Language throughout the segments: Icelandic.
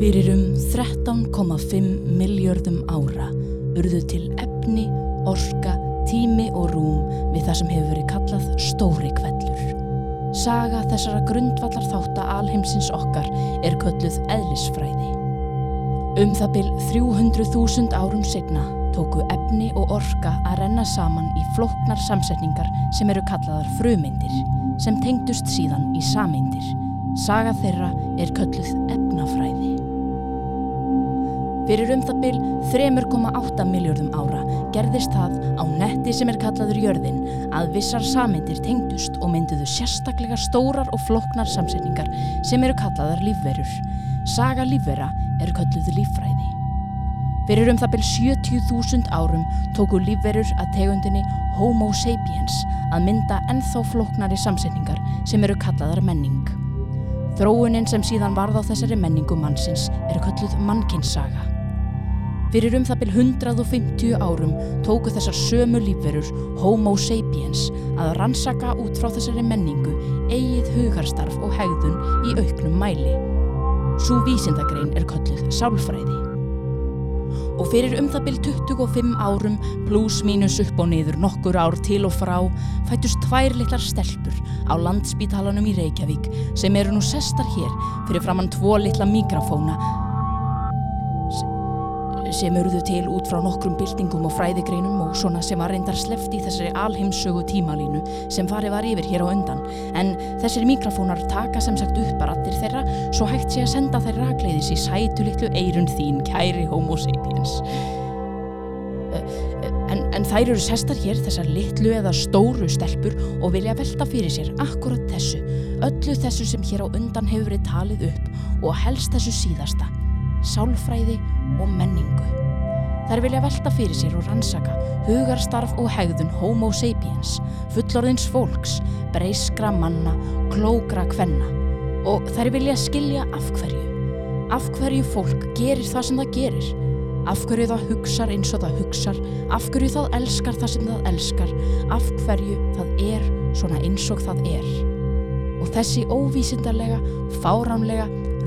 Fyrir um 13,5 miljörðum ára urðu til efni, orska, tími og rúm við það sem hefur verið kallað stóri kvellur. Saga þessara grundvallar þátt að alheimsins okkar er kölluð eðlisfræði. Um það byl 300.000 árum segna tóku efni og orka að renna saman í flóknar samsetningar sem eru kallaðar frumeindir sem tengdust síðan í sameindir. Saga þeirra er kölluð efnafræði. Fyrir um það byl 3,8 miljörðum ára gerðist það á netti sem er kallaður jörðin að vissar sameindir tengdust og mynduðu sérstaklega stórar og flóknar samsetningar sem eru kallaðar lífverur. Saga lífvera er kölluð líffræði. Fyrir um það byl 70.000 árum tóku lífverur að tegundinni Homo sapiens að mynda ennþá flóknari samsetningar sem eru kallaðar menning. Þróunin sem síðan varð á þessari menningu mannsins er kölluð mannkinssaga. Fyrir um það byl 150 árum tóku þessar sömu lífverur Homo sapiens að rannsaka út frá þessari menningu eigið hugarstarf og hegðun í auknum mæli. Sú vísindagrein er kölluð sálfræði. Og fyrir um það byl 25 árum pluss mínus upp og niður nokkur ár til og frá fættust tvær litlar stelpur á landspítalanum í Reykjavík sem eru nú sestar hér fyrir framann tvo litla mikrofóna sem eruðu til út frá nokkrum byltingum og fræðigreinum og svona sem var reyndar sleft í þessari alheimsögu tímalínu sem farið var yfir hér á undan. En þessir mikrofónar taka sem sagt upp að rattir þeirra svo hægt sé að senda þeir rakleiðis í sætu litlu eirun þín, kæri homo sapiens. En, en þær eru sestar hér þessar litlu eða stóru stelpur og vilja velta fyrir sér akkurat þessu, öllu þessu sem hér á undan hefur verið talið upp og helst þessu síðasta, sálfræði og menningu. Þær vilja velta fyrir sér og rannsaka hugarstarf og hegðun homo sapiens, fullorðins fólks, breyskra manna, klókra kvenna og þær vilja skilja af hverju. Af hverju fólk gerir það sem það gerir. Af hverju það hugsar eins og það hugsar, af hverju það elskar það sem það elskar, af hverju það er svona eins og það er. Og þessi óvísindarlega, fáramlega,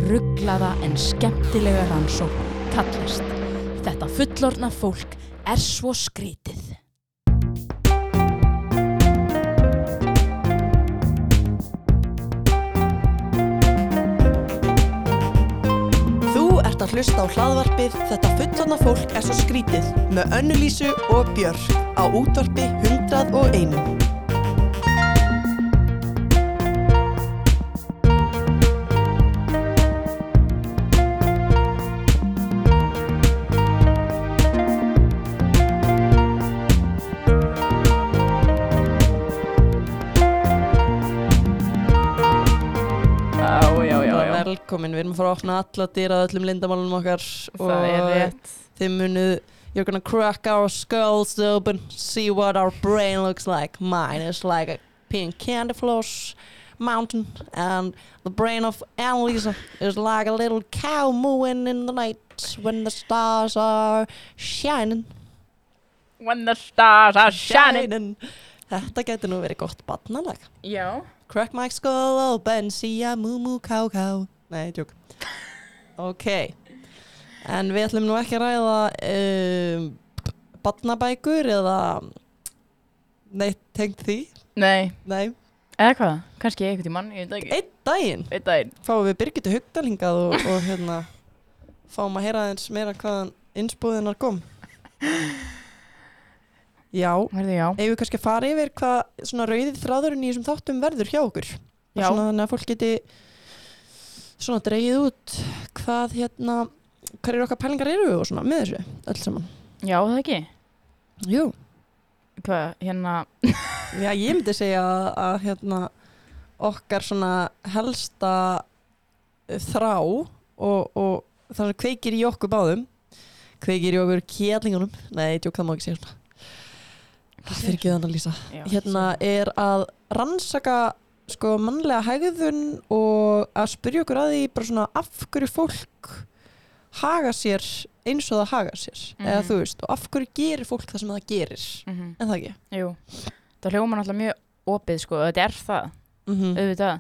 rugglaða en skemmtilega rannsók kallast. Þetta fullorna fólk er svo skrítið. Þú ert að hlusta á hlaðvarpið Þetta fullorna fólk er svo skrítið með Önnulísu og Björk á útvarpi 101. erum að fara að opna alla dýra öllum lindamálunum okkar Það er rétt. þið munuð You're gonna crack our skulls open See what our brain looks like Mine is like a pink candy floss mountain And the brain of Annalisa is like a little cow mooing in the night When the stars are shining When the stars are shining. Þetta getur nú verið gott barnalag Já. Crack my skull open, see a moo moo cow cow Nei, tjók Ok En við ætlum nú ekki að ræða um, Barnabækur eða Neitt tengt því Nei. Nei, Eða hvað? Kannski einhvern tímann, ég veit það ekki. einn daginn daginn. Fáum við Birgitu Hugdalingað og, og hérna Fáum að heyra eins meira hvaðan Innspúðinar kom Já já. Ef við kannski að fara yfir hvað svona rauðið þráðurinn í þessum þáttum verður hjá okkur Já. svona þannig að fólk geti svona dreigið út hvað hérna hver eru okkar pælingar eru og svona með þessu öll saman. Já, það ekki. Jú. Hvað, hérna, Já, ég myndi segja að, að hérna okkar svona helsta þrá og, og það sem kveikir í okkur báðum kveikir í okkur kjælingunum nei, tjók, það má ekki segja svona. Fyrir ekki þannig að lýsa hérna er að rannsaka sko mannlega hegðun og að spyrja okkur að því bara svona af hverju fólk haga sér eins og það haga sér eða Mhm. þú veist og af hverju gerir fólk það sem það gerir Mm en það ekki Jú. Það hljóma náttúrulega mjög opið, sko. Þetta er það, mm -hmm. auðvitað.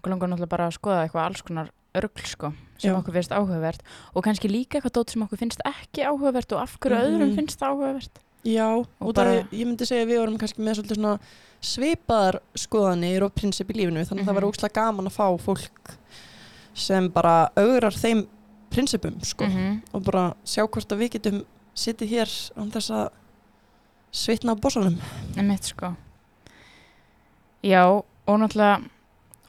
Okkur langar náttúrulega bara að skoða eitthvað alls konar örgl sko sem Já. okkur finnst áhugavert og kannski líka eitthvað dót sem okkur finnst ekki áhugavert og af hverju Mhm. öðrum finnst það áhugavert Já, Og út bara- af, ég myndi segja að við vorum kannski með svolítið svona svipaðar skoðanir og prinsip í lífinu þannig að það var Mhm. óslega gaman að fá fólk sem bara augrar þeim prinsipum sko -hmm. og bara sjá hvort að við getum sittið hér án þess að svitna á bossanum. Einmitt sko Já og náttúrulega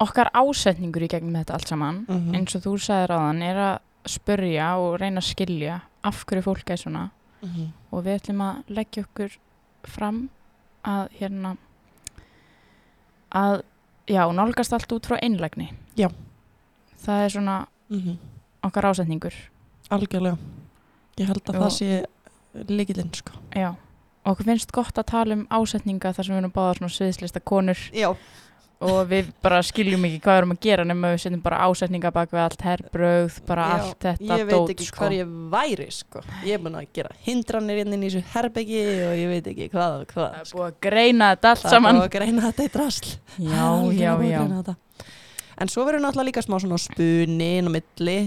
okkar ásetningur í gegnum þetta allt saman Mhm. eins og þú sagðir áðan er að spurja og reyna að skilja af hverju fólk er svona Mhm. og við ætlum að leggja okkur fram að hérna að já, nálgast allt út frá einlægni Já. það er svona Mhm. okkar ásetningur Algjörlega. Ég held að Og- það sé líkilinn sko. já, okkur finnst gott að tala um ásetninga þar sem við erum báða svona sviðslista konur Já. Og við bara skiljum ekki hvað við erum að gera nema við setjum bara ásetninga bak við allt herbröð, bara Já, allt þetta Ég veit dót, ekki sko. hvar ég væri sko. Ég er búin að gera hindranir inn í þessu herbeggi og ég veit ekki hvað og hvað. það er búið að greina þetta allt Það er saman búið að greina þetta í drasl. já, já, já. En svo verður náttúrulega líka smá svona spuni inn á milli,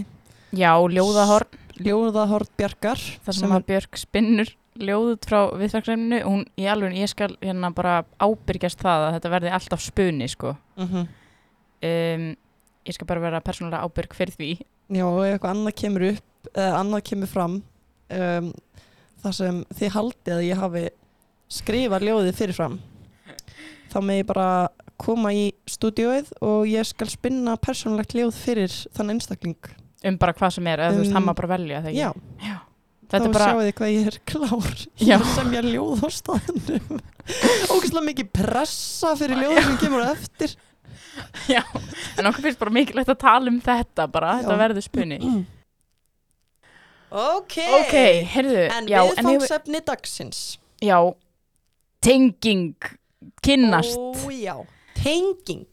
já, ljóðahorn ljóðahort bjargar þar sem að Björk spinnur ljóð út frá viðfagsreiminu og hún í alveg, ég skal hérna bara ábyrgjast það að þetta verði alltaf spuni sko. Mm -hmm. um, ég skal bara vera persónulega ábyrg fyrir því. Já, ef eitthvað annað kemur upp eða annað kemur fram um, þar sem þið haldið að ég hafi skrifað ljóðið fyrirfram þá með ég bara koma í stúdíóið og ég skal spinna persónulegt ljóð fyrir þann einstakling. Um bara hvað sem er, eða þú veist, Um, hann má bara velja þegar Já, þetta þá er bara, sjáu þið hvað ég er klár. Já. Ég sem ég ljóð á staðnum. Ógæslega mikið pressa fyrir ljóðið sem kemur eftir. Já en okkur finnst bara mikilvægt að tala um þetta bara, Já. þetta verður spuni. Ok, ok, heyrðu, En viðfangsefni dagsins. Já tenging, kynnast. Ó já, tenging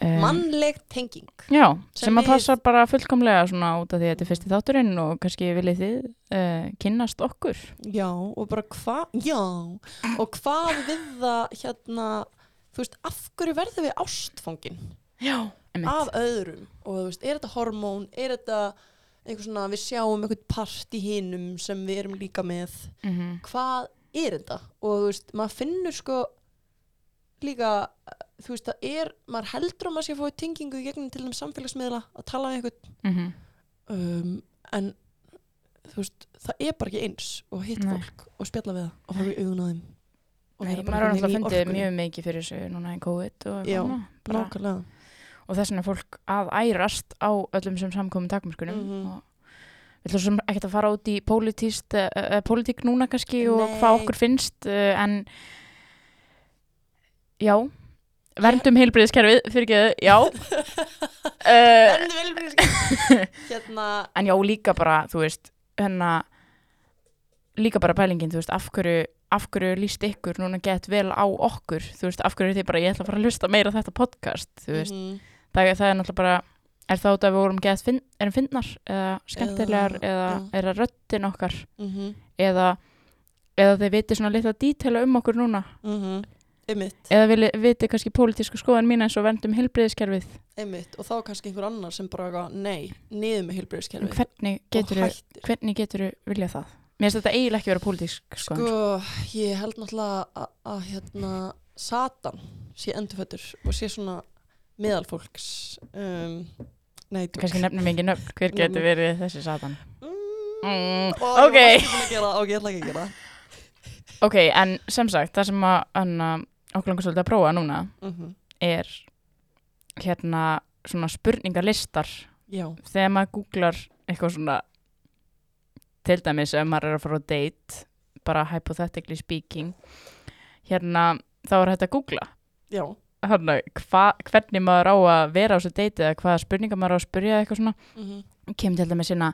Mannleg tenging. Já, sem sem, að við- passa bara fullkomlega svona út af því að þetta er fyrsti þátturinn og kannski viljið þið uh, kynnast okkur. Já, og bara hvað Já, og hvað við það hérna Þú veist, af hverju verðum við ástfangin? Já, af öðrum. Og þú veist, er þetta hormón er þetta einhver svona við sjáum einhvern part í hinum sem við erum líka með. Mm hvað er þetta? Og þú veist, maður finnur sko líka þú veist, það er, maður heldur að maður sé að fá tengingu í gegnum til þeim samfélagsmiðla að tala við einhvern mhm. um, en þú veist, það er bara ekki eins og hitta Nei. fólk og spjalla við það og horfa í augun á þeim og Nei, maður har í fundið mjög mikið fyrir þessu núna í COVID og, Já, bara, og þess vegna fólk að ærast á öllum sem samkomum takmörkunum Mhm. og við ætlum ekkert að fara út í pólitíst, uh, pólitík núna kannski og Nei. hvað okkur finnst uh, en já. Verndum heilbriðiskerfið fyrir ekki já. Uh, Verðum vel fyrir skil. hérna en já líka bara þú veist hérna líka bara pælingin, þú veist, af hverju af hverju líst ykkur núna gett vel á okkur? Þú veist, af hverju er þið bara, ég ætla að fara að hlusta meira þetta podcast, þú veist, mhm, það, það er náttúrulega bara, er það út af að við vorum gett finn, erum finnar, eða skemmtilegar Eða- eða, já. er það röddin okkar? Mhm, eða, eða þið viti svona litla dítela um okkur núna? Mhm, einmitt. Eða vilji, viti kannski pólitísku skoðan mín eins og verndum heilbriðiskerfið einmitt og þá kannski einhver annar sem bara nei, niður með heilbreyðiskerfi hvernig getur og hættir. hvernig getur viljað það? Mér finnst þetta eiginlega ekki vera pólitísk skoðan Sko, ég held náttúrulega að, hérna, Satan sé endurfættur og sé svona meðalfólks um, Nei, kannski nefnum ekki nöfn, hver getur verið þessi satan? Mm, mm, ok. Ok, ég ætla ekki að gera það. Ok, en sem sagt, það sem að okkur langar svolítið að prófa núna mm er hérna svona spurningarlistar. Já, þegar maður googlar eitthvað svona til dæmis ef maður er að fara á date bara hypothetically speaking hérna, þá er þetta að googla. Já, hérna, hva, hvernig maður á að vera á þessu date eða hvaða spurningar maður á að spyrja eða eitthvað svona. Mm kemur til dæmis hérna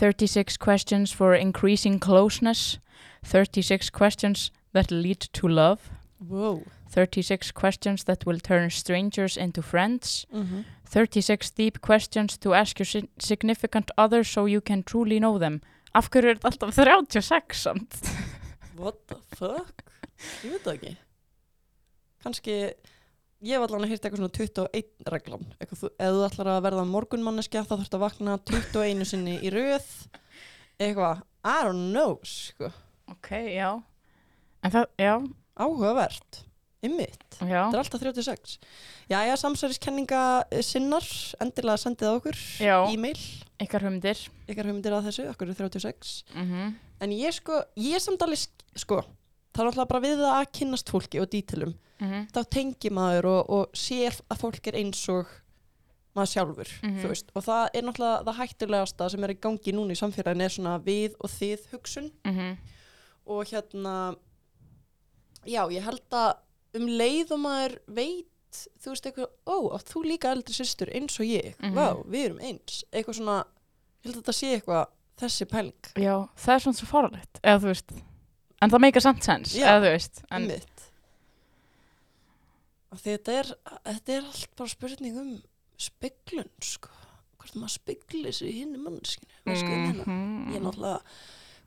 36 questions for increasing closeness. 36 questions that lead to love. Wow 36 questions that will turn strangers into friends. Mm 36 deep questions to ask your si- significant other so you can truly know them. Af hverju er þetta alltaf 36 samt? What the fuck? Ég veit það ekki. Kannski ég hef allan að hýrta eitthvað svona 21 reglan. Eitthvað, þú, ætlar að verða morgunmanneskja þá þurft að vakna 21 sinni í röð. Eitthvað, I don't know sko, Ok, já. En það, já, áhugavert ymmit, já. þetta er alltaf 36 Jæja, samsæriskenninga eh, sinnar endilega sendið okkur e-mail, Ykkar hugmyndir. ykkar hugmyndir að þessu okkur er 36 Mm en ég sko, ég samt alveg sk- sko, það er alltaf bara við að kynnast fólki og dítilum -hmm. þá tengir maður og, og sér að fólk er eins og maður sjálfur Mhm. þú veist, og það er náttúrulega það hættulegasta sem er í gangi núna í samfélaginu er svona við og þið hugsun Mm og hérna já, ég held að um leið og maður veit þú veist eitthvað, ó, þú líka eldri systur eins og ég, Mhm. vá, við erum eins eitthvað svona, ég held að þetta sé eitthvað þessi pæling, Já, það er svona svo fáralegt. Eða þú veist. En það meikar samt sens. Eða þú veist. En, og þetta er þetta er allt bara spurning um speglun, sko hvort maður spegli sig í hinni mannskinu ég meina Mhm. Ég er náttúrulega,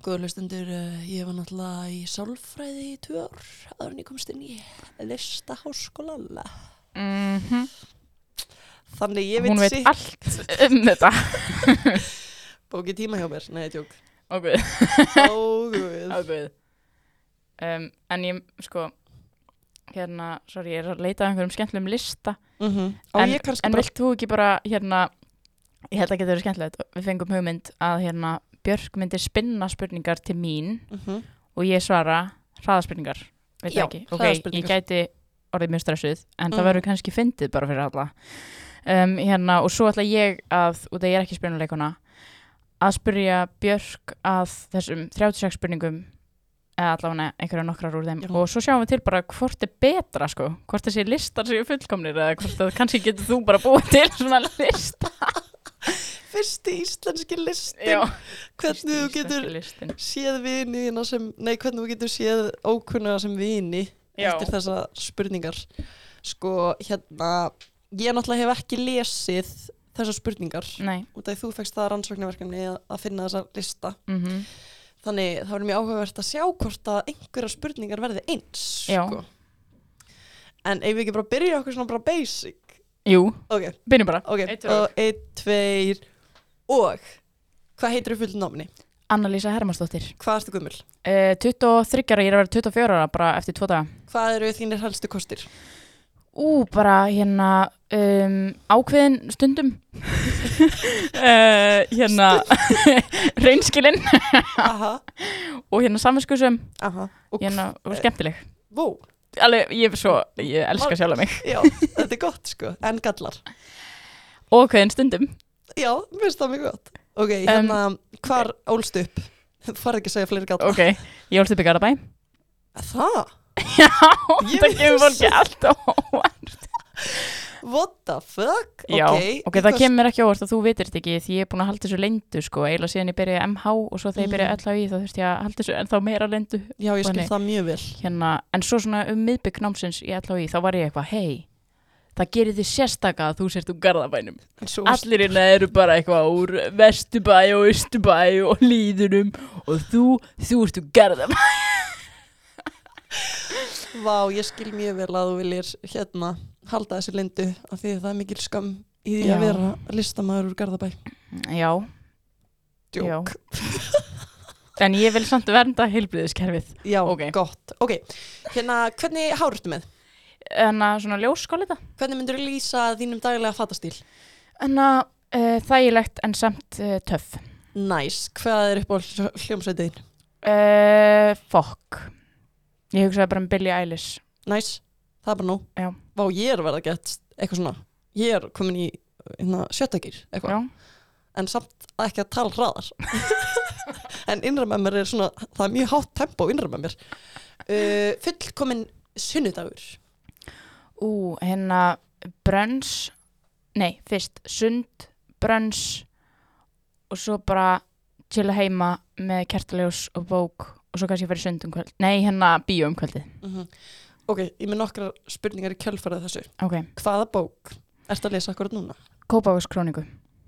góður hlustundur, uh, ég var náttúrulega í sálfræði í tvö ár, áður en ég komst inn í listaháskóla. Mhm. Þannig ég veit Hún veit sitt allt um þetta. bókið tíma hjá mér, nei, tjók. Ó, guð. Ó, guð. Ó, guð. Um, en ég, sko, hérna, sorry, ég er að leita að einhverjum skemmtilegum lista. Mm Á en, en bara, vilt þú ekki bara, hérna, ég held að geta verið skemmtilegt, við fengum hugmynd að, hérna, Björk myndi spinna spurningar til mín mm og ég svara hraðaspurningar, veit Já, það ekki? Ok, hraðaspurningar. ég gæti orðið mjög stressuð, en það Mhm. verður kannski fyndið bara fyrir alla. Um, hérna, og svo ætla ég að, af ég er ekki spurningarleikuna, að spurja Björk að þessum 36 spurningum eða allavega einhverja nokkrar úr þeim Já. og svo sjáum við til bara hvort er betra sko, hvort þessi listar séu fullkomnir eða hvort að kannski getur þú bara búið til svona lista fyrsti íslenski listin, hvernig þú getur listin. séð vini þína sem, nei, hvernig þú getur séð ókunnuga sem vini Já. eftir þessa spurningar. Sko, hérna, ég náttúrulega hef ekki lesið þessar spurningar. Nei út af því þú fegst það rannsóknarverkefni að, að finna þessa lista mm þannig það verður mjög áhugavert að sjá hvort að einhverja spurningar verði eins Já. sko. en ef við ekki bara byrja okkur svona bara basic Jú, ok, byrjum bara ok, Einn, tveir, og hvað heitir þú fullt námni? Anna-Lísa Hermansdóttir hvað ertu gummul? uh, 23 ára, ég er að vera 24 ára bara eftir tvo daga. Hvað eru þínir helstu kostir? Ú, bara hérna um, ákveðin stundum. Uh, hérna reynskilinn aha, og hérna saminskusum aha. Og hérna, og skemmtileg. Vó, alveg, ég er svo, ég elska sjálf mig. Já, þetta er gott sko. En gallar, og ákveðin stundum já, mér finnst það mjög gott ok, hérna, hvar ólst upp? þú farið ekki að segja fleiri gallar ok, ég ólst upp í Garabæ það? já, það kemur fólki alltaf óvart What the fuck? já, ok, ok, það kemur ekki óvart að þú vitir þetta ekki því ég er búin að halda þessu lendu sko, eiginlega síðan ég byrjaði MH og svo þegar ég byrjaði Mm. LHI þá þurfti ég að halda þessu en þá meira lendu Já, ég skil það mjög vel hérna, en svo svona um miðbygg námsins í LHI þá var ég eitthvað, hei það gerir þið sérstaka að þú sért úr Garðabænum. En svo, allir hérna eru bara eitthvað úr Vesturbæ og Östurbæ og Lýðunum og þú, þú ert úr Garðabæ. Vá, ég skil mjög vel að þú viljir hérna halda þessi lindu af því að það er mikil skam í því Já. að vera listamæður úr Garðabæ. Já, Djók. En ég vil samt vernda heilbriðiskerfið Já, Ok. gott. Ok, hérna, hvernig hár ertu með? En að svona ljóskólita Hvernig myndur þú lýsa þínum daglega fatastíl? en að uh, þægilegt en samt uh, töff. Næs, hvað er upp á hljómsveitiðin? uh, fokk. Ég hugsaði bara um Billie Eilish. Næs, það er bara nú Já. Vá, ég er að verða gett eitthvað svona. Ég er komin í hérna, sjöttakir eitthvað. Já, en samt ekki að tala hraðar. En innra með mér er svona það er mjög hátt tempo innra með mér. Uh, fullkomin sunnudagur ú, hérna brönns nei, fyrst sund, brönns og svo bara chilla heima með kertaljós og bók og svo kannski fyrir sund um kvöld nei, hérna bíó um kvöldið mm ok, ég með nokkrar spurningar í kjölfarið þessu ok, hvaða bók ertu að lesa akkurat núna? Kópavós króniku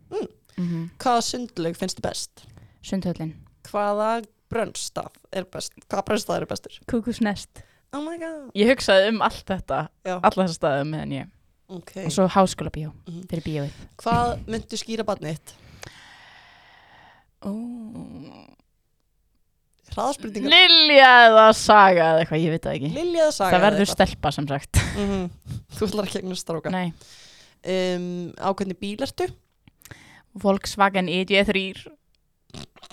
Mm. mm hvaða sundlaug finnst þið best? sundhöllin hvaða brönnstað er best? hvaða brönnstað er bestur? Kúkusnest Oh my god. Ég hugsaði um allt þetta, Já, alla þessa staði meðan ég. ok. Og svo háskóla bíó, Mhm. fyrir bíóið. Hvað myndu skýra barnið? Ó. Hraðaspurningar. Lilja eða saga eða eitthvað, ég veit það ekki. Lilja eða saga? það verður stelpa sem sagt. Mm Þú ætlar ekki að stráka. Nei. Um, á hvernig bíl ertu? Volkswagen E EG3.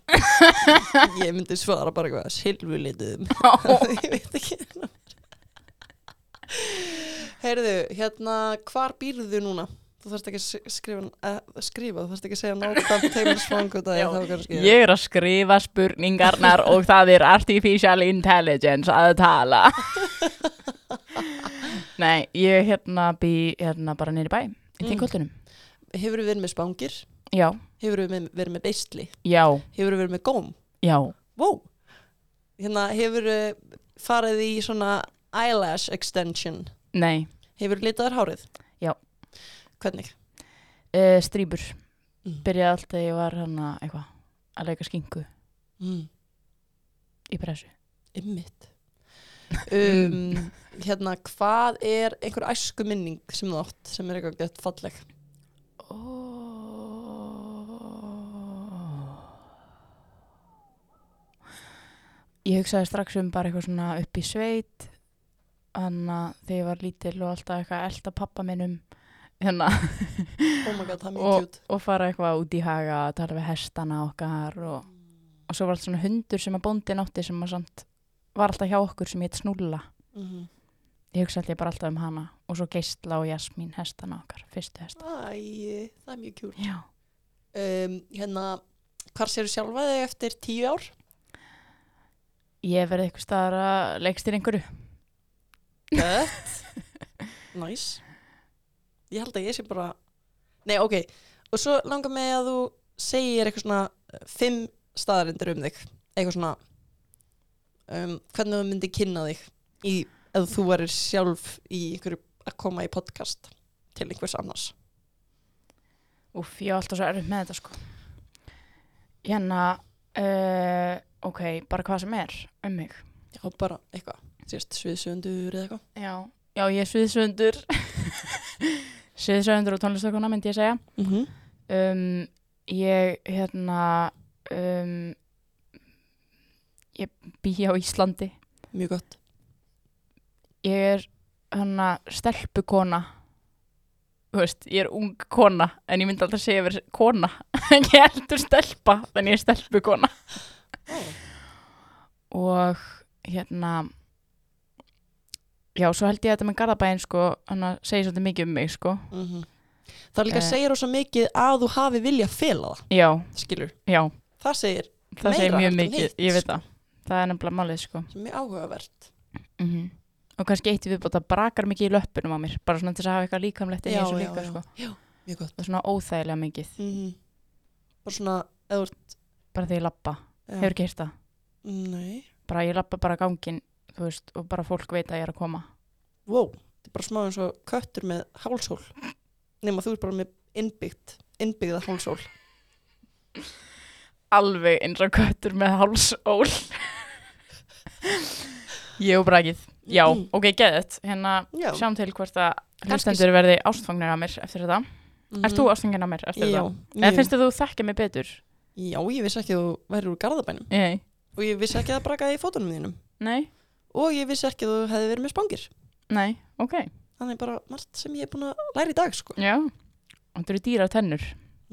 Ég myndi svara bara eitthvað silfurlituðum. ég veit ekki. Heyrðu, hérna, hvar býrðu núna? Þú þarfst ekki að skrifa, uh, skrifa, þú þarfst ekki að segja nákvæmt að. Ég er að skrifa spurningarnar og það er artificial intelligence að tala. Nei, ég hérna bý hérna bara nýri bæ, í Mm. þingoltunum. Hefur verið með spangir? Já, Hefur verið verið með beistli? já, Hefur verið með góm? já. Wow. Hérna, hefur farið í svona eyelash extension? Nei, Hefur litaður hárið? Já. Hvernig? uh, strýbur. Mm. Byrjaði allt þegar ég var hérna eitthvað að leika skinku Mm. í pressu. Ymmit. Um, hérna, hvað er einhver æsku minning sem þú átt sem er eitthvað gett falleg? Ég hugsaði strax um bara eitthvað svona upp í sveit Þannig að þegar ég var lítil og alltaf eitthvað að elda pappa minn um hérna Oh god, og, og fara eitthvað út í haga að tala við hestana okkar og, og svo var allt svona hundur sem að bóndin átti sem að samt var alltaf hjá okkur sem heit Snúlla Mm -hmm. Ég hugsa alltaf bara alltaf um hana og svo Geistla og Jasmín hestana okkar, fyrstu hesta Æ, það er mjög kjút. Já, Um, hérna, hvar séu sjálfa þig eftir tíu ár? Ég verið eitthvað staðar að leikst í einhverju Gött. Næs. Ég held að ég sé bara... Nei, ok. Og svo langar mig að þú segir eitthvað svona uh, fimm staðarindir um þig. Eitthvað svona um, hvernig þú myndi kynna þig í, ef þú varir sjálf í einhverju að koma í podcast til einhvers annars. Úff, ég á alltaf svo erfitt með þetta sko Hérna uh, ok, bara hvað sem er um mig Já, bara eitthvað. Sérst, sviðsöndur eða eitthvað. Já, já ég er sviðsöndur Sviðsöndur og tónlistakona myndi ég segja Mm -hmm. um, Ég, hérna um, Ég bý á Íslandi Mjög gott. Ég er hana stelpukona Þú veist, ég er ung kona en ég myndi alltaf segja verið kona en ég heldur stelpa þannig ég er stelpukona og hérna já, svo held ég að þetta með Garðabæinn sko, hann að segja svolítið mikið um mig sko. Mm Það er líka að Eh. segja rosa mikið að þú hafi vilja fela það, já, skilur. já, Það segir það segir Meira mjög heldur en mikið, ég veit sko. það. Það er nefnilega málið sko. Sem er áhugavert. mm og kannski eitt við bóta brakar mikið í löppunum á mér bara svona til þess að hafa eitthvað líkamlegt inn í Já, þessu já, líka já. sko. Já, mjög gott. það er svona óþægilega mikið. Mm Bara svona, eða þú ert, bara þegar ég lappa, já. hefur ekki heyrt það Nei. bara ég lappa bara gangin þú veist, og bara fólk veit að ég er að koma Wow, þetta er bara smá eins og köttur með hálsól. Nefn þú ert bara með innbyggt, innbyggða hálsól. alveg eins og köttur með hálsól og brakið já, Mm. ok, geðið hérna Já. sjáum til hvort að hlustendur verði ástfangnir af mér eftir þetta Mm Erst þú ástfangin af mér eftir Já, þetta? Eða finnst þú þekkja mig betur? Já, ég vissi ekki að þú væri úr garðabænum. Nei. Og ég vissi ekki að það brakaði í fótunum þínum. Nei? Og ég vissi ekki að þú hefði verið með spangir. Nei, ok. Þannig bara margt sem ég er búin að læra í dag, sko. Já. Þetta eru dýra tennur.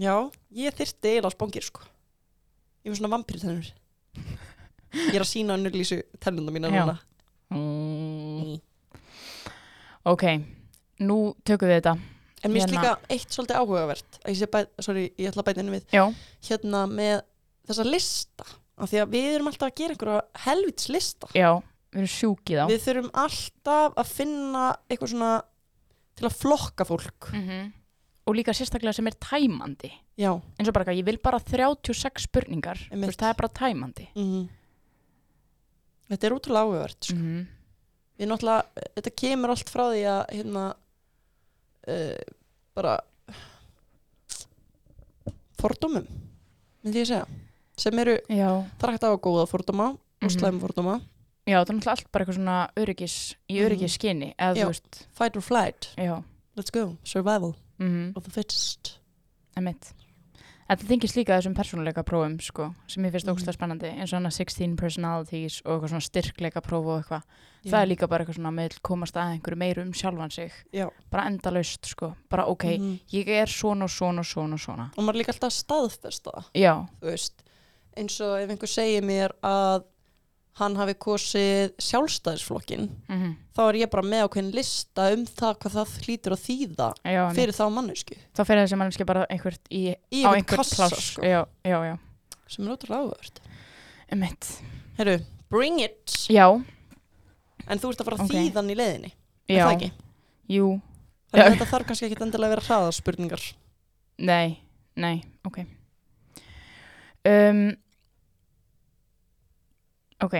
Já, ég þyrfti eiginlega spangir, sko. Ég var svona vampýrtennur. Ég er að sína önnur lýsu tennunda mína Já. núna. Mm. Ok, nú tökum við þetta. En mér Hérna. líka eitt svolítið áhugavert ég sé bæ, sorry, ég ætla að bæta inn við Já. hérna með þessa lista af því að við erum alltaf að gera einhverja helvits lista Já, við erum sjúkið á. við þurfum alltaf að finna eitthvað svona til að flokka fólk Mm Og líka sérstaklega sem er tæmandi. já, eins og bara eitthvað, ég vil bara 36 spurningar. Veist, það er bara tæmandi. mm þetta er útrúlega áhugavert sko. Mm við náttúrulega, þetta kemur allt frá því að hérna uh, bara fordómum myndi ég segja sem eru það er hægt að góða fordóma og Mhm. slæma fordóma Já, það er náttúrulega allt bara eitthvað svona öryggis, í Mhm. öryggis skinni, eða Já. veist, fight or flight, já, let's go survival mhm, of the fittest emitt. Þetta þingist líka þessum persónuleika prófum, sko, sem ég finnst Mhm. ógstlega spennandi, eins og hana 16 personalities og eitthvað svona styrkleika próf og eitthvað. Já. Það er líka bara eitthvað svona með komast að einhverju meiru um sjálfan sig. Já. Bara endalaust, sko, bara ok, Mhm. ég er svona og svona og svona og svona. og maður líka alltaf að staðfesta Já, þú veist, eins og ef einhver segir mér að hann hafi kosið sjálfstæðisflokkin mhm, þá er ég bara með ákveðin lista um það hvað það hlýtur að þýða já, fyrir þá mannesku Þá fyrir þessi mannski bara einhvert í, í á einhvert kassa pláss. sko, Já, já, já, sem er ótrúlega áhugavert. Emitt. Herru, bring it. Já, en þú ert að fara að Ok. þýða hann í leiðinni er það ekki? Þannig að þetta þarf kannski ekki endilega að vera hraða spurningar Nei, nei, ok. Um, Ok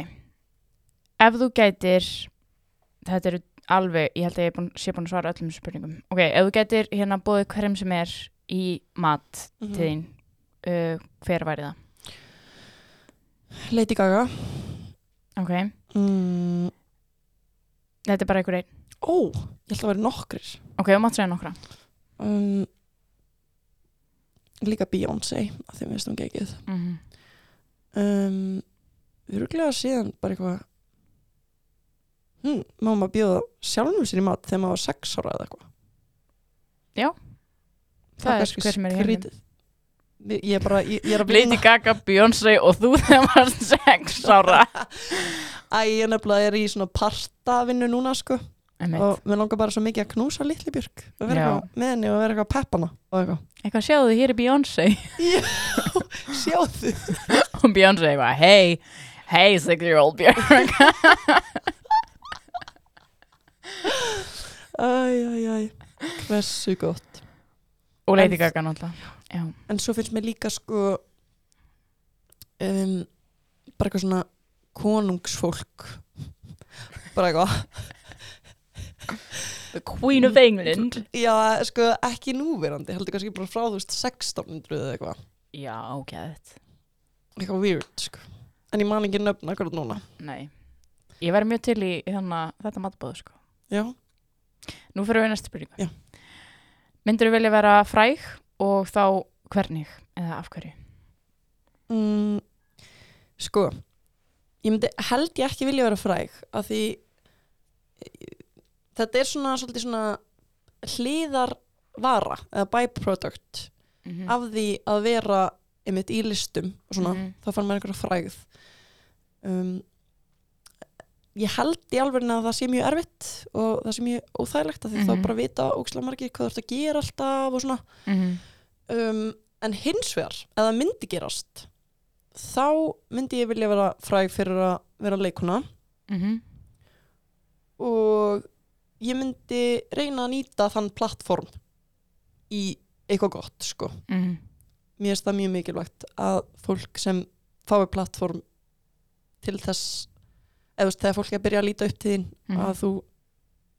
Ef þú gætir þetta eru alveg, ég held að ég búin, sé búin að svara öllum spurningum Ok, ef þú gætir hérna bóðið hverjum sem er í mat Mhm. til þín uh, hver væri það? Lady Gaga Ok, mm. þetta er bara einhver einn Ó, ég ætla að vera nokkrir Ok, þú mátt segja nokkra um, Líka Beyoncé að því minnst hún gegið mm -hmm. um, Öruglega síðan bara eitthvað hm, Má maður bjóða sjálfum sér í mat þegar maður var sex ára eða eitthvað? Já. Það er kannski hver sem er í skrítið. Ég er bara, ég, ég er að Lady vinna. Gaga, Beyoncé og þú þegar maður sex ára. Æ, ég nefnilega er í svona partavinnu núna sko. Einmitt. og mér langar bara svo mikið að knúsa litli björk og vera eitthvað með henni og vera eitthvað að peppa hana og eitthvað. Eitthvað sjáðu, hér er Beyoncé. Já, sjáðu. Og Beyoncé eitthvað, hey, hey six year old Björk. Æ, æ, æ, hversu gott. Og Lady Gaga náttúrulega. En svo finnst mér líka sko um, bara eitthvað svona konungsfólk. Bara eitthvað. The Queen of England. Já, sko, ekki núverandi heldur kannski bara frá þú veist 1600 eða eitthvað. Já, ok, eitthvað weird, sko En ég man ekki nöfn akkurat núna Nei, ég væri mjög til í hérna, þetta matbóðu sko Já, Nú fyrir við næstu Já. Myndur þú vilja vera fræg og þá hvernig eða af hverju? mm, sko ég myndi, held ég ekki vilja vera fræg af því þetta er svona svona hliðar vara eða byproduct Mm -hmm. af því að vera einmitt í listum og svona, Mhm. þá fann maður einhverja frægð um, ég held í alveg að það sé mjög erfitt og það sé mjög óþægilegt af því þá Mhm. bara vita ókslega margir hvað þú ert að gera alltaf og svona Mhm. um, en hins vegar, ef það myndi gerast þá myndi ég vilja vera fræg fyrir að vera leikuna Mhm. og ég myndi reyna að nýta þann plattform í eitthvað gott sko. Mhm. mér finnst það mjög mikilvægt að fólk sem fái plattform til þess eða þegar fólk er að byrja að líta upp til þín Mhm. að þú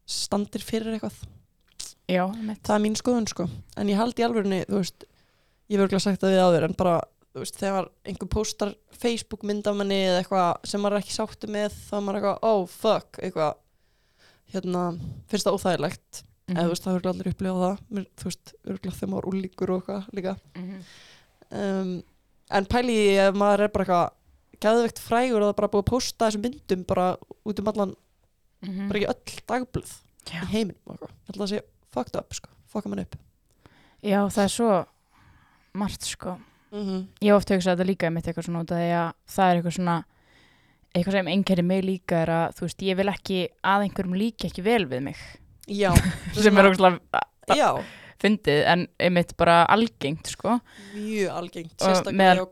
standir fyrir eitthvað. Já, það er mín skoðun sko. En ég held í alvörunni, þú veist ég hef örgulega sagt það við áður en bara veist, þegar einhver postar Facebook mynd af manni eða eitthvað sem maður ekki sáttu með þá er maður eitthvað, oh fuck eitthvað, hérna, finnst það óþægilegt. Mhm. eða þú veist, það er örgulega allir upplifað það. Mér, þú veist, örgulega þegar maður úlíkur og eitthvað líka. Mhm. um, en pæli ef maður er bara eitthvað geðveikt frægur og það er bara búið að posta þessum myndum bara út um allan, Mhm. bara ekki öll dagblöð í heiminum og ég held að sé fucked up sko, fucka mann upp. Já, það er svo margt sko. Mm -hmm. Ég hef oft hugsað þetta líka mitt eitthvað svona út af því að það er eitthvað svona eitthvað sem einhverjum mig líka er að þú veist, ég vil ekki að einhverjum líki ekki vel við mig. Já, sem er ógslag já, fyndið en einmitt bara algengt sko. Mjög algengt sérstaklega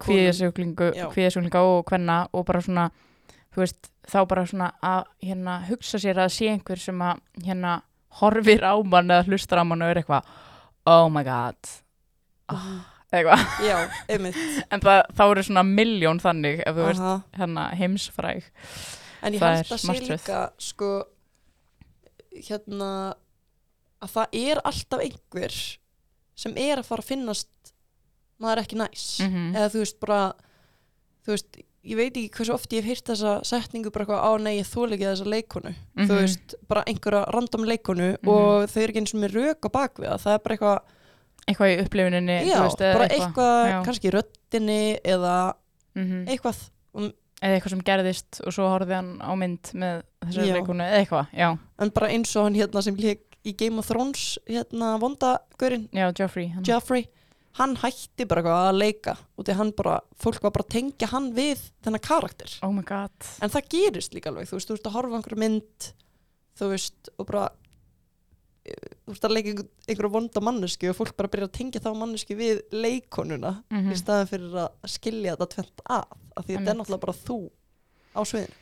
Já. kvíðasjúklinga og hvenna og bara svona veist, þá bara svona að hérna hugsa sér að sé einhver sem að hérna horfir á mann eða hlustar á mann og er eitthvað oh my god. Mhm. eitthvað, en það, þá eru svona miljón þannig ef þú veist hérna heimsfræg. En ég held að sé líka sko hérna að það er alltaf einhver sem er að fara að finnast maður ekki næs Mhm. eða þú veist bara þú veist, ég veit ekki hversu oft ég hef heyrt þessa setningu bara eitthvað á nei, ég þóla ekki þessa leikonu Mhm. þú veist, bara einhverja random leikonu Mhm. og þau eru ekki eins og með rök á bakvið það, það er bara eitthvað, eitthvað í upplifuninni já, veist, bara eitthvað, Já. kannski í röddinni eða Mhm. eitthvað um, eða eitthvað sem gerðist og svo horfði hann á mynd með þessari leikonu eða eitthvað, já, en bara eins og hann hérna sem leik í Game of Thrones hérna vondagurinn, já, Joffrey. Joffrey hann hætti bara að leika og því hann bara, fólk var bara að tengja hann við þennan karakter. Oh my god. En það gerist líka alveg, þú veist, þú veist að horfa á einhverju mynd þú veist, og bara eh, þú veist að leika einhver, einhverju vonda manneski og fólk bara byrja að tengja þá manneski við leikonuna mm í staðan fyrir að skilja þetta tvent að af því þetta er náttúrulega bara þú á sviðinu.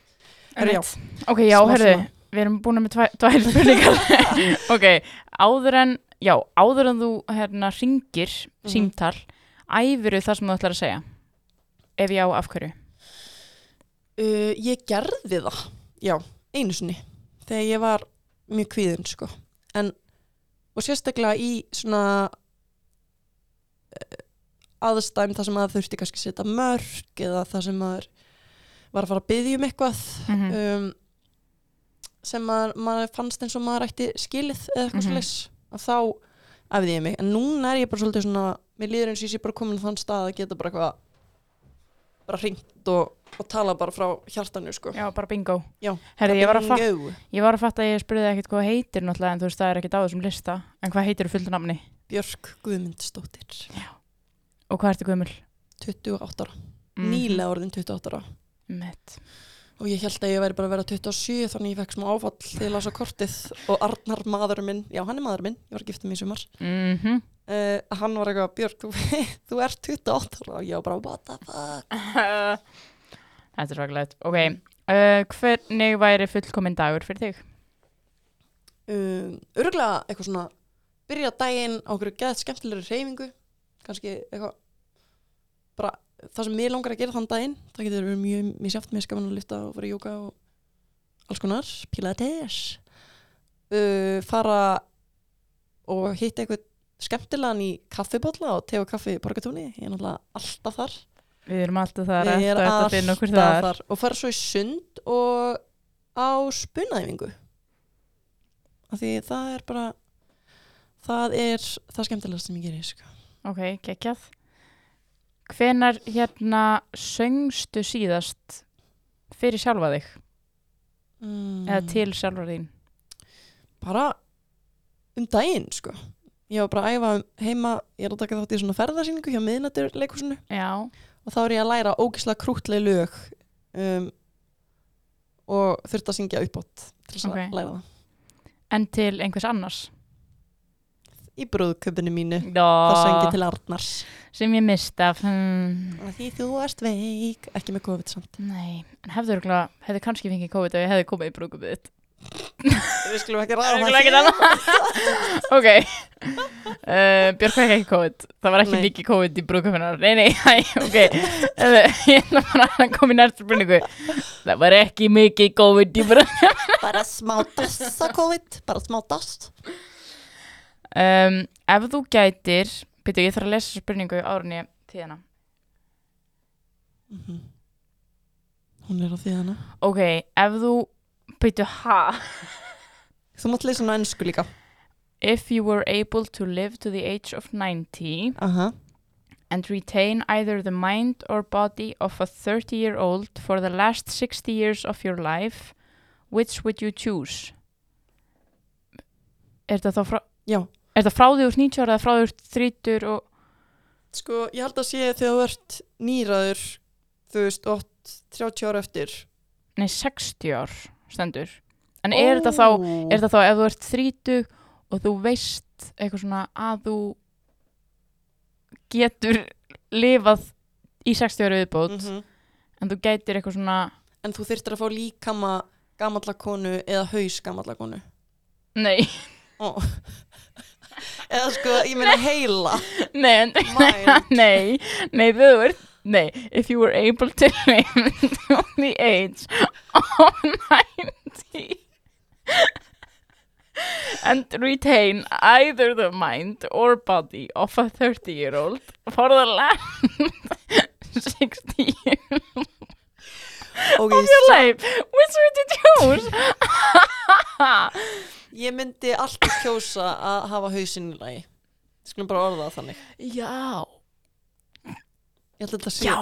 Ok, já, svona. Við erum búin með tvær, spurningar ok, áður en já, áður en þú hérna ringir Mhm. símtal, æfiru það sem þú ætlar að segja ef já, af hverju uh, ég gerði það já, einu sinni þegar ég var mjög kvíðin sko. en, og sérstaklega í svona uh, aðstæm það sem maður þurfti kannski að setja mörg eða það sem maður var að fara að byggja um eitthvað Mhm. um, sem maður, maður fannst eins og maður ætti skilið eða eitthvað mm -hmm. að þá æfði ég mig, en núna er ég bara svolítið svona, mér líður eins og ég sé bara komin þann stað að geta bara eitthvað bara hringt og, og tala bara frá hjartanu sko. Já, bara bingo. Já, Herðu, ég, var Bingo. ég var að fatta að ég spurði ekkert hvað heitir náttúrulega en þú veist það er ekkert á þessum lista. En hvað heitir fullt nafni? Björk Guðmundsdóttir. Og hvað ertu gömul? 28 ára, Mhm. nýlega orðin 28 ára. Mitt. Og ég held að ég væri bara að vera 27 þannig ég fekk smá áfall þegar ég las á kortið og Arnar maður minn, já hann er maður minn ég var gifta mig í sumar Mhm. uh, hann var eitthvað, Björk, þú, þú ert 28 ára og ég var bara, what the fuck Þetta er svakalegt. Ok, uh, hvernig væri fullkominn dagur fyrir þig? um, örgulega eitthvað svona byrja daginn á okkur geðt skemmtilegri reyfingu kannski eitthvað bara það sem mér langar að gera þann daginn það getur verið mjög misjáft mér skaman að lyfta og fara í jóka og alls konar pilates uh, fara og hitta eitthvað skemmtilegan í kaffibólla og te og kaffi í borgatúni ég er náttúrulega alltaf þar Við erum alltaf þar er eftir að finna okkur alltaf þar. þar og fara svo í sund og á spunaæfingu af því það er bara það er það skemmtilegast sem ég gerir sko. Ok, geggjað. Hvenar hérna söngstu síðast fyrir sjálfa þig? mm. Eða til sjálfa þín? bara um daginn sko. ég var bara að æfa heima ég er að taka þátt í svona ferðarsýningu hjá Já. og þá er ég að læra ógislega krútleg lög um, og þurft að syngja uppátt til þess Ok. að læra það En til einhvers annars? Í brúðköpunni mínu Já. það sengi til Arnars Sem ég mist af. Hmm. Því þú erst veik, ekki með COVID samt. Nei, en hefðu örgulega, hefðu kannski fengið COVID ef ég hefði komið í brúkupið þitt. Við skulum ekki annað. ok uh, Björk fekk ekki COVID Það var ekki mikið COVID í brúkufinnar Nei, nei, hæ, ok Heyrðu, Ég ætla bara í næstu spurningu Það var ekki mikið COVID í brúkufinnar Bara smá dassa COVID, bara smá dass. Um, Ef þú gætir Býtu, ég þarf að lesa spurningu árunni tíðana Mhm. Hún er á því hana. Ok, ef þú Býtu, ha? Þú mátt lesa hana ennsku líka. If you were able to live to the age of 90 Aha. and retain either the mind or body of a 30 year old for the last 60 years of your life, which would you choose? Er þetta þá frá, Já. Er þetta frá því úr 90 ára eða frá því úr 30 og, Sko, ég held að sé þegar þú ert nýraður, þú veist, 8, 30 ára eftir. nei 60 ár stendur. En er þetta þá, er þetta þá ef þú ert 30 og þú veist eitthvað svona að þú getur lifað í 60 ára viðbót Mm en þú gætir eitthvað svona, En þú þyrftir að fá líkama gamalla konu eða haus gamalla konu. nei, Ó. eða sko, ég meina heila. nei, nei, nei, þú ert Nei, if you were able to live to the age of 90 and retain either the mind or body of a 30 year old for the last 60 years Ok, Of your life, which would you choose? Ég myndi alltaf kjósa að hafa hausinn í lagi. Skulum bara orða það þannig. Já, Ég held að þetta sé já,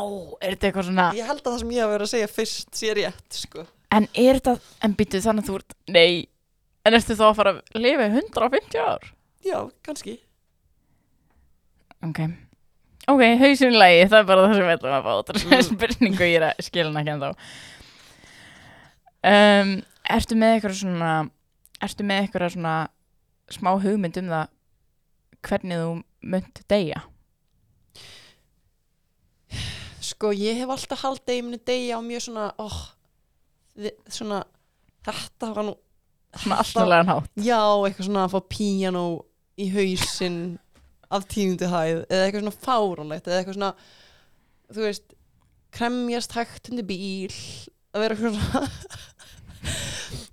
er þetta eitthvað svona Ég held að það sem ég hafa verið að segja fyrst sé rétt sko. En er þetta, en býttu þannig að þú ert Nei, en ertu þá að fara að lifa í 150 ár? Já, kannski. Ok. Ok, hausinlegi, það er bara það sem við ætlum að fá Þetta er Mm. spurningu ég er að skilja hann ekki en þá um, Ertu með eitthvað svona Ertu með eitthvað svona smá hugmynd um það hvernig þú munt deyja? Sko, ég hef alltaf haldið ég muni degja á mjög svona oh, Svona Þetta var nú Svona alltaflega nátt Já, eitthvað svona að fá píanó í hausinn af tíundu hæð eða eitthvað svona fáránlegt eða eitthvað svona þú veist, kremjast hægt undir bíl að vera eitthvað svona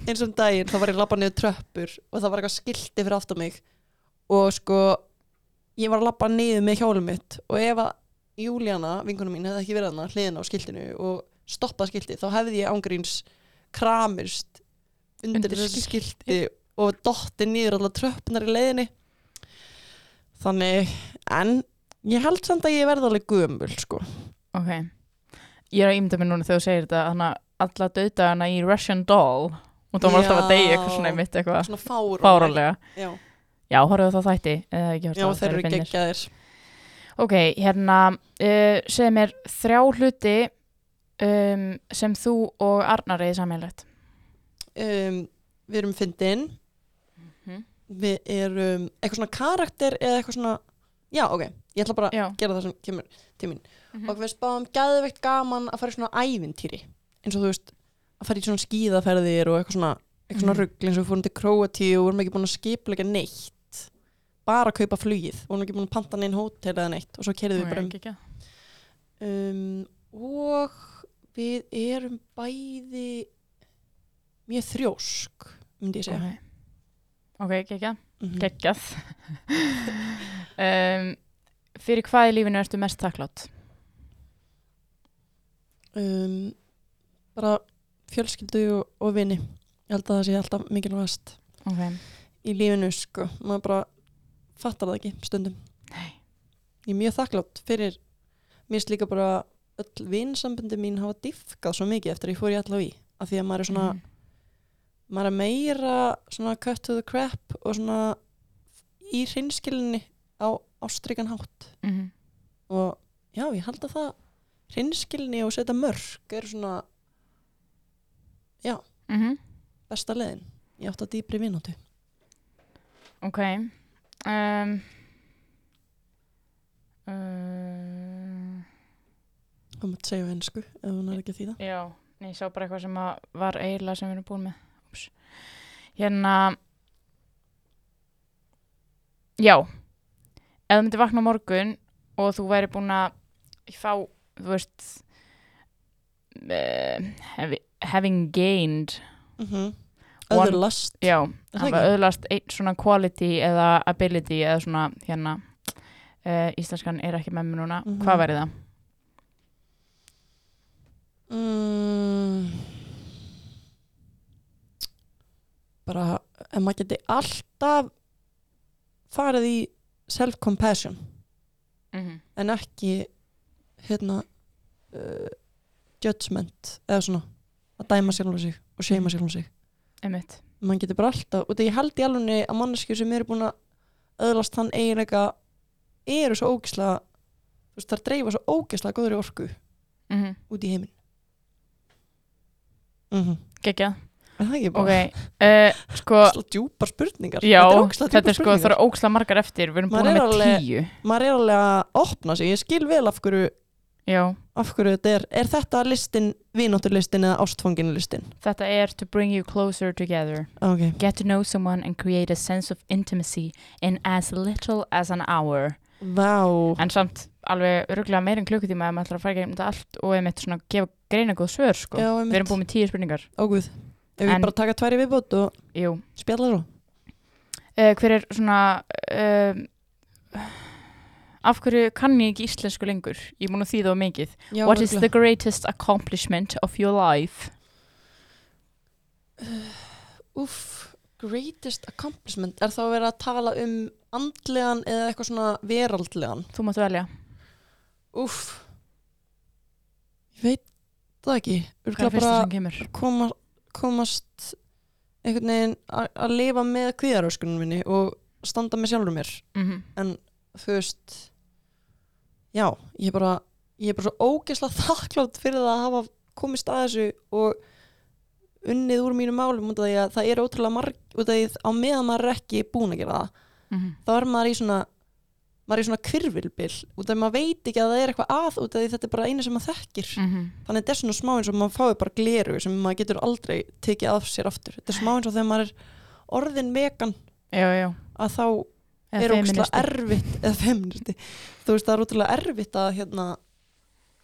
eins og um daginn þá var ég að labba niður tröppur og það var eitthvað skilti fyrir aftan mig. Og sko ég var að labba niður með hjólum mitt og ef að Júlíana, vinkunum mín, hefði ekki verið hana hliðina á skiltinu og stoppað skilti þá hefði ég ángríns kramist undir, Undir þessu skilti. og dotti niður allar tröppunar í leiðinni. Þannig en ég held samt að ég verði alveg gömul sko. Ok. Ég er að ímynda mér núna þegar þú segir þetta Þannig að alla döðdagana í Russian Doll og þá var alltaf að deyja eitthvað svona Já. einmitt eitthvað svona fáránleg fárálega já, Já, horfðu þá þætti já þeir eru geggjaðir. Ok, hérna uh, segð mér þrjá hluti um, sem þú og Arnar eða sammeilegt um, við erum fyndin. Mhm. við erum eitthvað svona karakter eða eitthvað svona já ok, ég ætla bara að gera það sem kemur til mín. Mhm. og við spáum gæðveikt gaman að fara í svona ævintýri eins og þú veist að fara í svona skíðaferðir og eitthvað svona, eitthvað svona Mhm. rugl eins og við fórum til Króatíu og vorum ekki búin að skiplega neitt. Bara að kaupa flugið. Vorum ekki búin að panta neinn hótel eða neitt og svo kerðum við bara um. um, og við erum bæði mjög þrjósk myndi ég segja. Ok, ok, geggjað Mhm. Geggjað. Um, Fyrir hvað í lífinu ertu mest þakklátt? um, bara fjölskyldu og, og vini ég held að það sé alltaf mikilvægast Ok, í lífinu sko, maður bara fattar það ekki stundum Nei. ég er mjög þakklátt fyrir mér finnst líka bara öll vinsamböndi mín hafa diffkað svo mikið eftir að ég fór í allavega í af því að maður er svona Mhm. maður er meira svona cut to the crap og svona í hreinskilinni á ástryggan hátt Mhm. og já, ég held að það hreinskilni og setja mörg er svona Mhm. besta leiðin. Ég átt að dýpri vináttu Ok. Um, um, þú mátt segja á ensku ef hún er ekki að þýða. Já, ég sá bara eitthvað sem var eiginlega sem við erum búin með. Úps. Hérna. Já. Ef þú myndir vakna á morgun og þú væri búin að fá, þú veist uh, havi, having gained mm -hmm. Öðurlast já, öðlast einn svona quality eða ability eða svona hérna uh, íslenskan er ekki með mér núna Mhm. hvað væri það? mm, bara ef maður geti alltaf farið í self-compassion Mm -hmm. en ekki hérna uh, judgment eða svona að dæma sjálf sig og seima sjálf sig. Einmitt. mann getur bara alltaf og það ég held í alveg að manneskju sem eru búin að öðlast þann eiginleika eru svo ógislega þú veist það dreifa svo ógislega góðri orku Mm -hmm. út í heiminn. Mm -hmm. Gekja, er það ekki ok bara uh, sko, djúpar spurningar. Já, þetta er þetta er sko, það eru óksla margar eftir. Við erum búin er með tíu. maður er alveg að opna sig. Ég skil vel af hverju, já, af hverju þetta er er þetta listin, vinótturlistin eða ástfanginlistin þetta er to bring you closer together. Ok, get to know someone and create a sense of intimacy in as little as an hour. Vá. En samt alveg örgulega meir en klukkutíma ef maður ætlar að fara gegnum þetta allt og einmitt svona gefa greina góð svör sko. já, við erum búin með tíu spurningar. Óguð ef við En- bara taka tværi viðbót og Jú. spjalla svo. Uh, hver er svona uh, af hverju kann ég ekki íslensku lengur? Ég er búin að þýða á mikið. Já, what is the greatest accomplishment of your life? Úff, greatest accomplishment. Er þá að vera að tala um andlegan eða eitthvað svona veraldlegan? Þú máttu velja. Úff. Ég veit það ekki. Hvað er fyrsta sem kemur? koma, komast einhvern veginn að lifa með kvíðaröskunum minni og standa með sjálfur mér. Mm en þú veist já, ég er bara ég er bara svo ógeðslega þakklátt fyrir það að hafa komist að þessu og unnið úr mínum málum út af því að það er ótrúlega marg út af því á meðan maður er ekki búin að gera það -hmm. þá er maður í svona maður er í svona kvirvilbil út af því að maður veit ekki að það er eitthvað að út af því þetta er bara einu sem maður þekkir Mhm. þannig að þetta er svona smá eins og maður fái bara gleru sem maður getur aldrei tekið af sér aftur þetta er smá eins og þegar maður er orðin vegan já, já að þá Eða er feministi. erfitt eða feministi, þú veist það er ótrúlega erfitt að hérna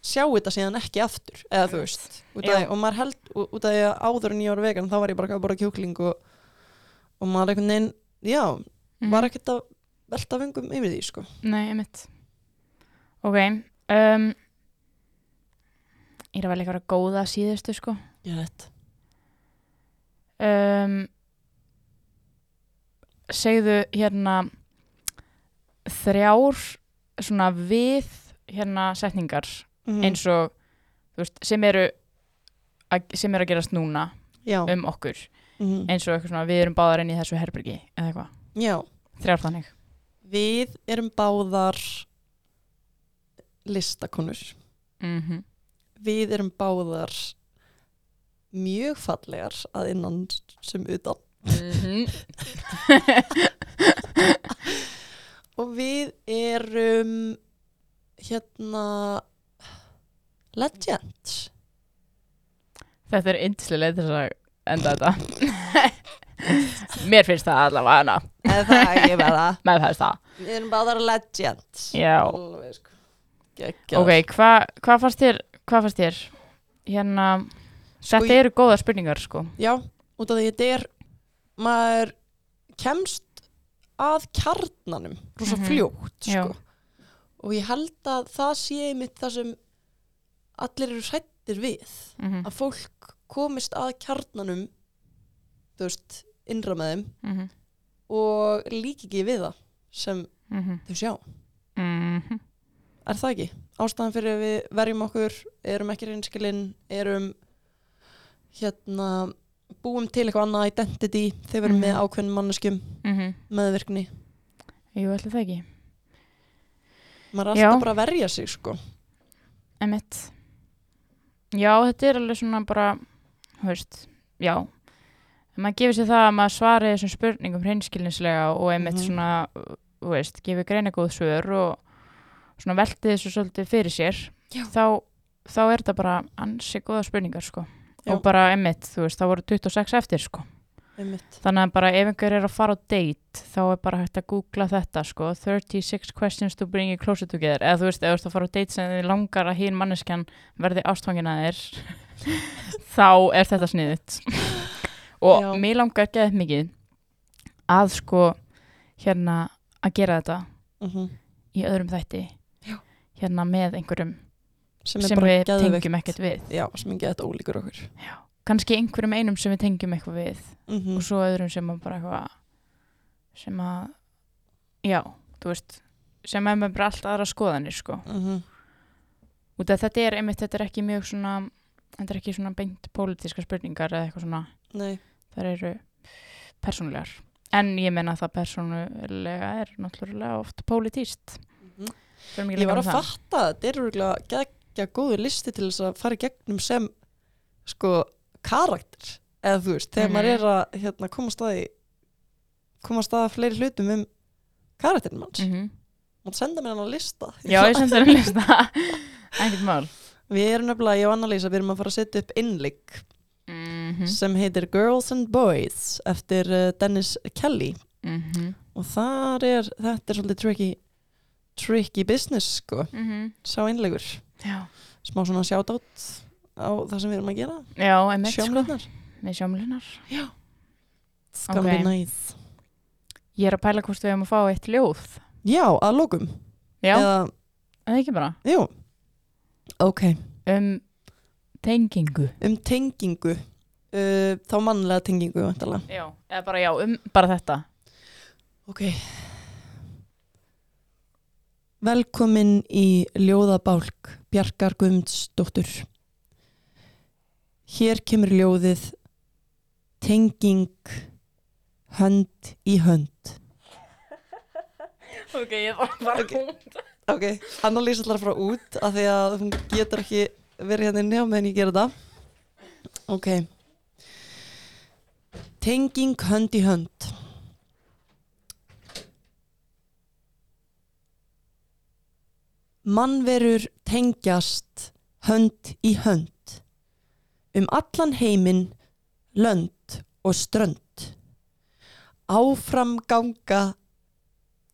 sjá þetta síðan ekki aftur eða þú veist því, og maður held út af því að áður en ég var vegan þá var ég bara að bora kjúkling og, og maður einhvern veginn já, Mhm. var ekkert að velta vengum yfir því sko. Nei, einmitt. Ok um, Ég er að velja eitthvað góða síðustu sko. Ég veit. Um, Segðu hérna þrjár svona við hérna setningar mm. eins og veist, sem eru að, sem eru að gerast núna já, um okkur. Mm. eins og eitthvað svona við erum báðar inn í þessu herbyrgi eða eitthvað, já. Þrjár þannig. Við erum báðar listakonur. Mm við erum báðar mjög fallegar að innan sem utan. -hmm. og við erum hérna legends. Þetta er yndislega leið þess að enda þetta. Mér finnst það allavega hana. Eða það er ekki með það með þess það. Við erum báðar legends. Já, Alveg, sko. Ok, hvað hva fannst þér hvað fannst þér? Hérna, Sko, þetta eru góða spurningar sko. Já, út af því þetta er maður kemst að kjarnanum rosa Mhm. fljótt Já. sko. og ég held að það sé mitt það sem allir eru hrættir við mm að fólk komist að kjarnanum þú veist, innra með þeim -hmm. og líki ekki við það sem Mm þau sjá -hmm. er það ekki? Ástæðan fyrir að við verjum okkur erum ekki reynskilinn erum hérna búum til eitthvað annað identity þegar við erum Mhm. með ákveðnum manneskjum -hmm. meðvirkni Jú, ætli það ekki maður er Já. alltaf bara að verja sig sko Emmett Já, þetta er alveg svona bara veist, já maður gefur sér það að maður svari þessum spurningum hreinskilnislega og einmitt Mhm. svona veist, gefur greina góð svör og svona velti þessu svolítið fyrir sér Já. þá, þá er þetta bara ansi góða spurningar sko Já. og bara einmitt, þú veist, það voru 26 eftir sko einmitt. þannig að bara ef einhver er að fara á date þá er bara hægt að googla þetta sko 36 questions to bring you closer together eða þú veist, ef þú ert að fara á date sem þið langar að hinn manneskjan verði ástfangin að þér þá er þetta sniðut og Já. mér langar geðið mikið að sko hérna að gera þetta Mm í öðrum þætti Já. hérna með einhverjum sem, sem, við tengjum ekkert við. Já, sem er geðt ólíkur okkur. Kannski einhverjum einum sem við tengjum eitthvað við mm og svo öðrum sem bara eitthvað sem að já, þú veist sem er með bara allt aðra skoðanir sko. -hmm. út af þetta er einmitt, þetta er ekki mjög svona þetta er ekki svona beint pólitíska spurningar eða eitthvað svona, nei, það eru persónulegar. En ég menna að það persónulega er náttúrulega oft pólitíst. Förum ekki ég var að um fatta þetta er örugglega geggja góður listi til þess að fara í gegnum sem sko karakter. Eða þú veist, þegar Mhm. maður er að hérna, koma staði koma staði fleiri hlutum um karakterin manns. Mm. Mhm. og senda mér hann að lista. Já, ég sendi þér að lista. Ekkert mál. Við erum nefnilega, ég og Anna-Lísa, við erum að fara að setja upp innleik mhm, sem heitir Girls and Boys eftir uh, Dennis Kelly. Mhm, og þar er, þetta er svolítið tricky tricky business sko. Mhm. Sá innleikur, já, smá svona shoutout á það sem við erum að gera. Sko. Sjómlunar með sjómlunar It's gonna Ok. be nice. Ég er að pæla hvort við hefum að fá eitt ljóð. Já, að lókum Já, Eða, en ekki bara? Jú, ok, um tengingu. Um tengingu, uh, þá mannlega tengingu. Já, bara já, um bara þetta. Ok. Velkomin í ljóðabálk Bjarkar Guðmundsdóttur. Hér kemur ljóðið Tenging hönd í hönd. Ok, ég var bara Ok. Ok, Anna-Lís ætlar að fara út af því að hún getur ekki verið hérna á meðan ég gera þetta. Ok. Tenging hönd í hönd. Mannverur tengjast hönd í hönd. Um allan heiminn, lönd og strönd. Áfram ganga,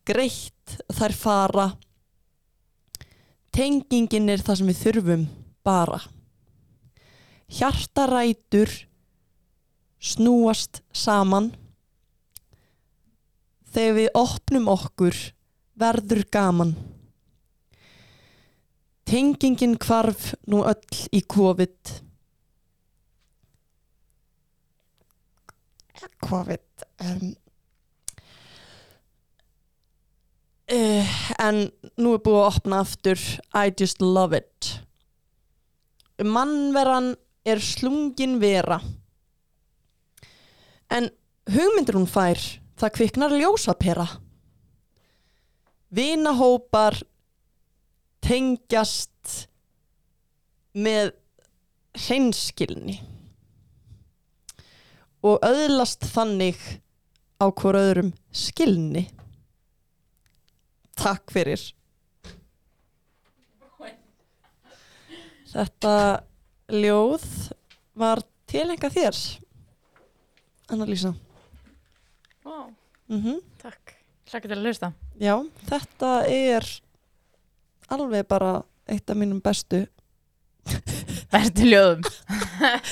greitt þær fara. Tengingin er það sem við þurfum bara. Hjartarætur snúast saman. Þegar við opnum okkur verður gaman. Tengingin hvarf nú öll í COVID. COVID. Um, uh, en nú er búið að opna aftur I just love it. Mannveran er slungin vera. En hugmyndir hún fær, það kviknar ljósapera. Vinahópar tengjast með hreinskilni og öðlast þannig á hvort öðrum skilni. Takk fyrir. Þetta ljóð var tilhenga þér, Anna-Lísa. wow. Mm Takk Hlakka til að hlusta Já, þetta er alveg bara eitt af mínum bestu. Bestu ljóðum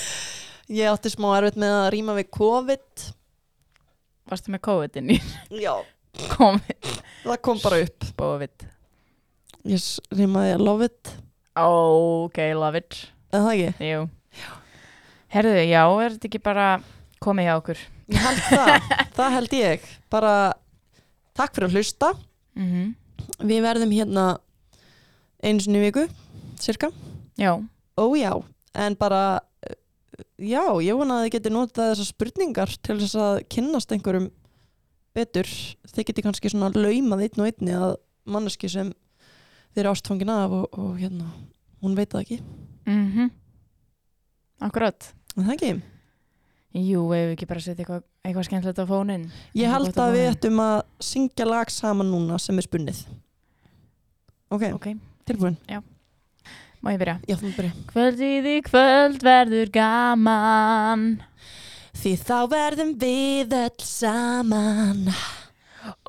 Ég átti smá erfitt með að rýma við COVID. Varstu með COVID-in í Já, COVID það kom bara upp. COVID Ég rýmaði love it. Ok, love it það ekki? Jú Herðu, já, er þetta ekki bara komið hjá okkur? Ég held það. það held ég. Bara takk fyrir að hlusta. Mm Við verðum hérna einu sinni í viku, cirka. Já, Ó já, en bara, uh, já, ég vona að þið geti notað þessar spurningar til þess að kynnast einhverjum betur. Þið geti kannski svona laumað einn og einni að manneski sem þið eru ástfangin af og, og hérna, hún veit það ekki. mhm Akkurat En það ekki. Jú, ef við ekki bara setja eitthvað eitthva skemmtilegt á fónin Ég held að við ættum að syngja lag saman núna sem er spunnið. Ok, Ok, tilbúin. má ég byrja? Já, þú byrja. Kvöldið í kvöld verður gaman Því þá verðum við öll saman.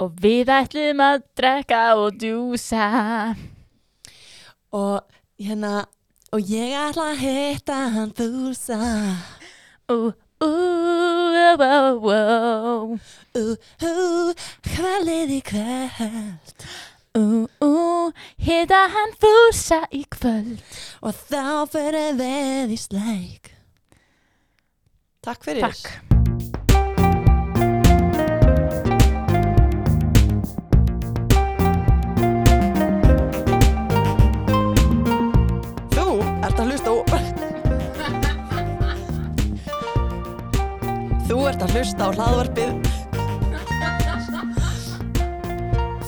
Og við ætlum að drekka og djúsa Og hérna, og ég ætla að hitta hann fúsa. Ú, ú, ó, ó, ó Ú, ú, kvælið í kvöld. Ú, ú, hitta hann fúsa í kvöld Og þá fyrir við í sleik. Takk fyrir. Takk Þú ert að hlusta á... Þú ert að hlusta á hlaðvarpið.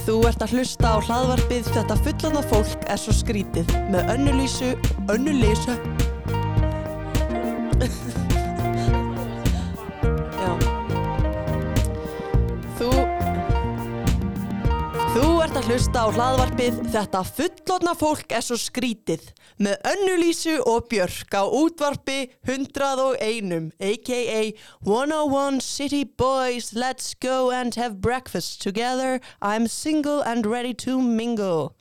Þú ert að hlusta á hlaðvarpið þetta fullanda fólk er svo skrítið með önnulísu, önnulísu. Að hlusta á hlaðvarpið. Þetta fullotna fólk er svo skrítið. Með önnulísu og björk á útvarpi 101 aka 101 City Boys Let's go and have breakfast together. I'm single and ready to mingle